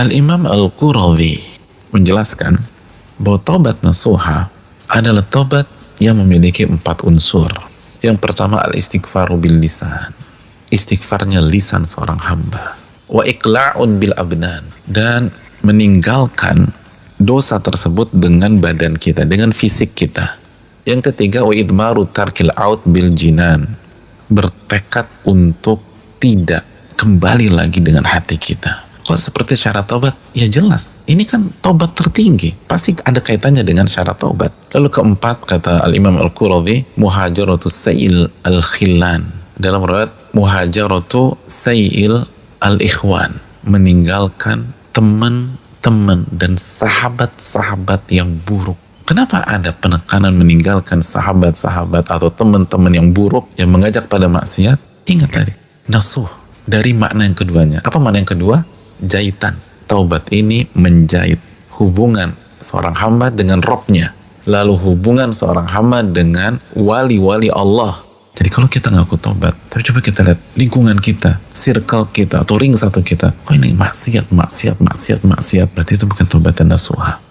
Al-Imam Al-Qurawi menjelaskan bahwa tobat nasuha adalah tobat yang memiliki empat unsur. Yang pertama al-istighfaru bil lisan. Istighfarnya lisan seorang hamba. Wa iqla'un bil abnan. Dan meninggalkan dosa tersebut dengan badan kita, dengan fisik kita. Yang ketiga wa idmaru tarkil out bil jinan. Bertekad untuk tidak kembali lagi dengan hati kita Kok seperti syarat tobat? Ya jelas, ini kan tobat tertinggi. Pasti ada kaitannya dengan syarat tobat. Lalu keempat, kata Al-Imam Al-Qurawi, muhajaratu sayil al-khilan. Dalam riwayat, muhajaratu sayil al-ikhwan. Meninggalkan teman-teman dan sahabat-sahabat yang buruk. Kenapa ada penekanan meninggalkan sahabat-sahabat atau teman-teman yang buruk yang mengajak pada maksiat? Ingat tadi, nasuh dari makna yang keduanya. Apa makna yang kedua? Jahitan. Taubat ini menjahit hubungan seorang hamba dengan robnya. Lalu hubungan seorang hamba dengan wali-wali Allah. Jadi kalau kita ngaku taubat, tapi coba kita lihat lingkungan kita, circle kita, atau ring satu kita. Oh ini maksiat, maksiat, maksiat, maksiat. Berarti itu bukan taubat dan nasuha.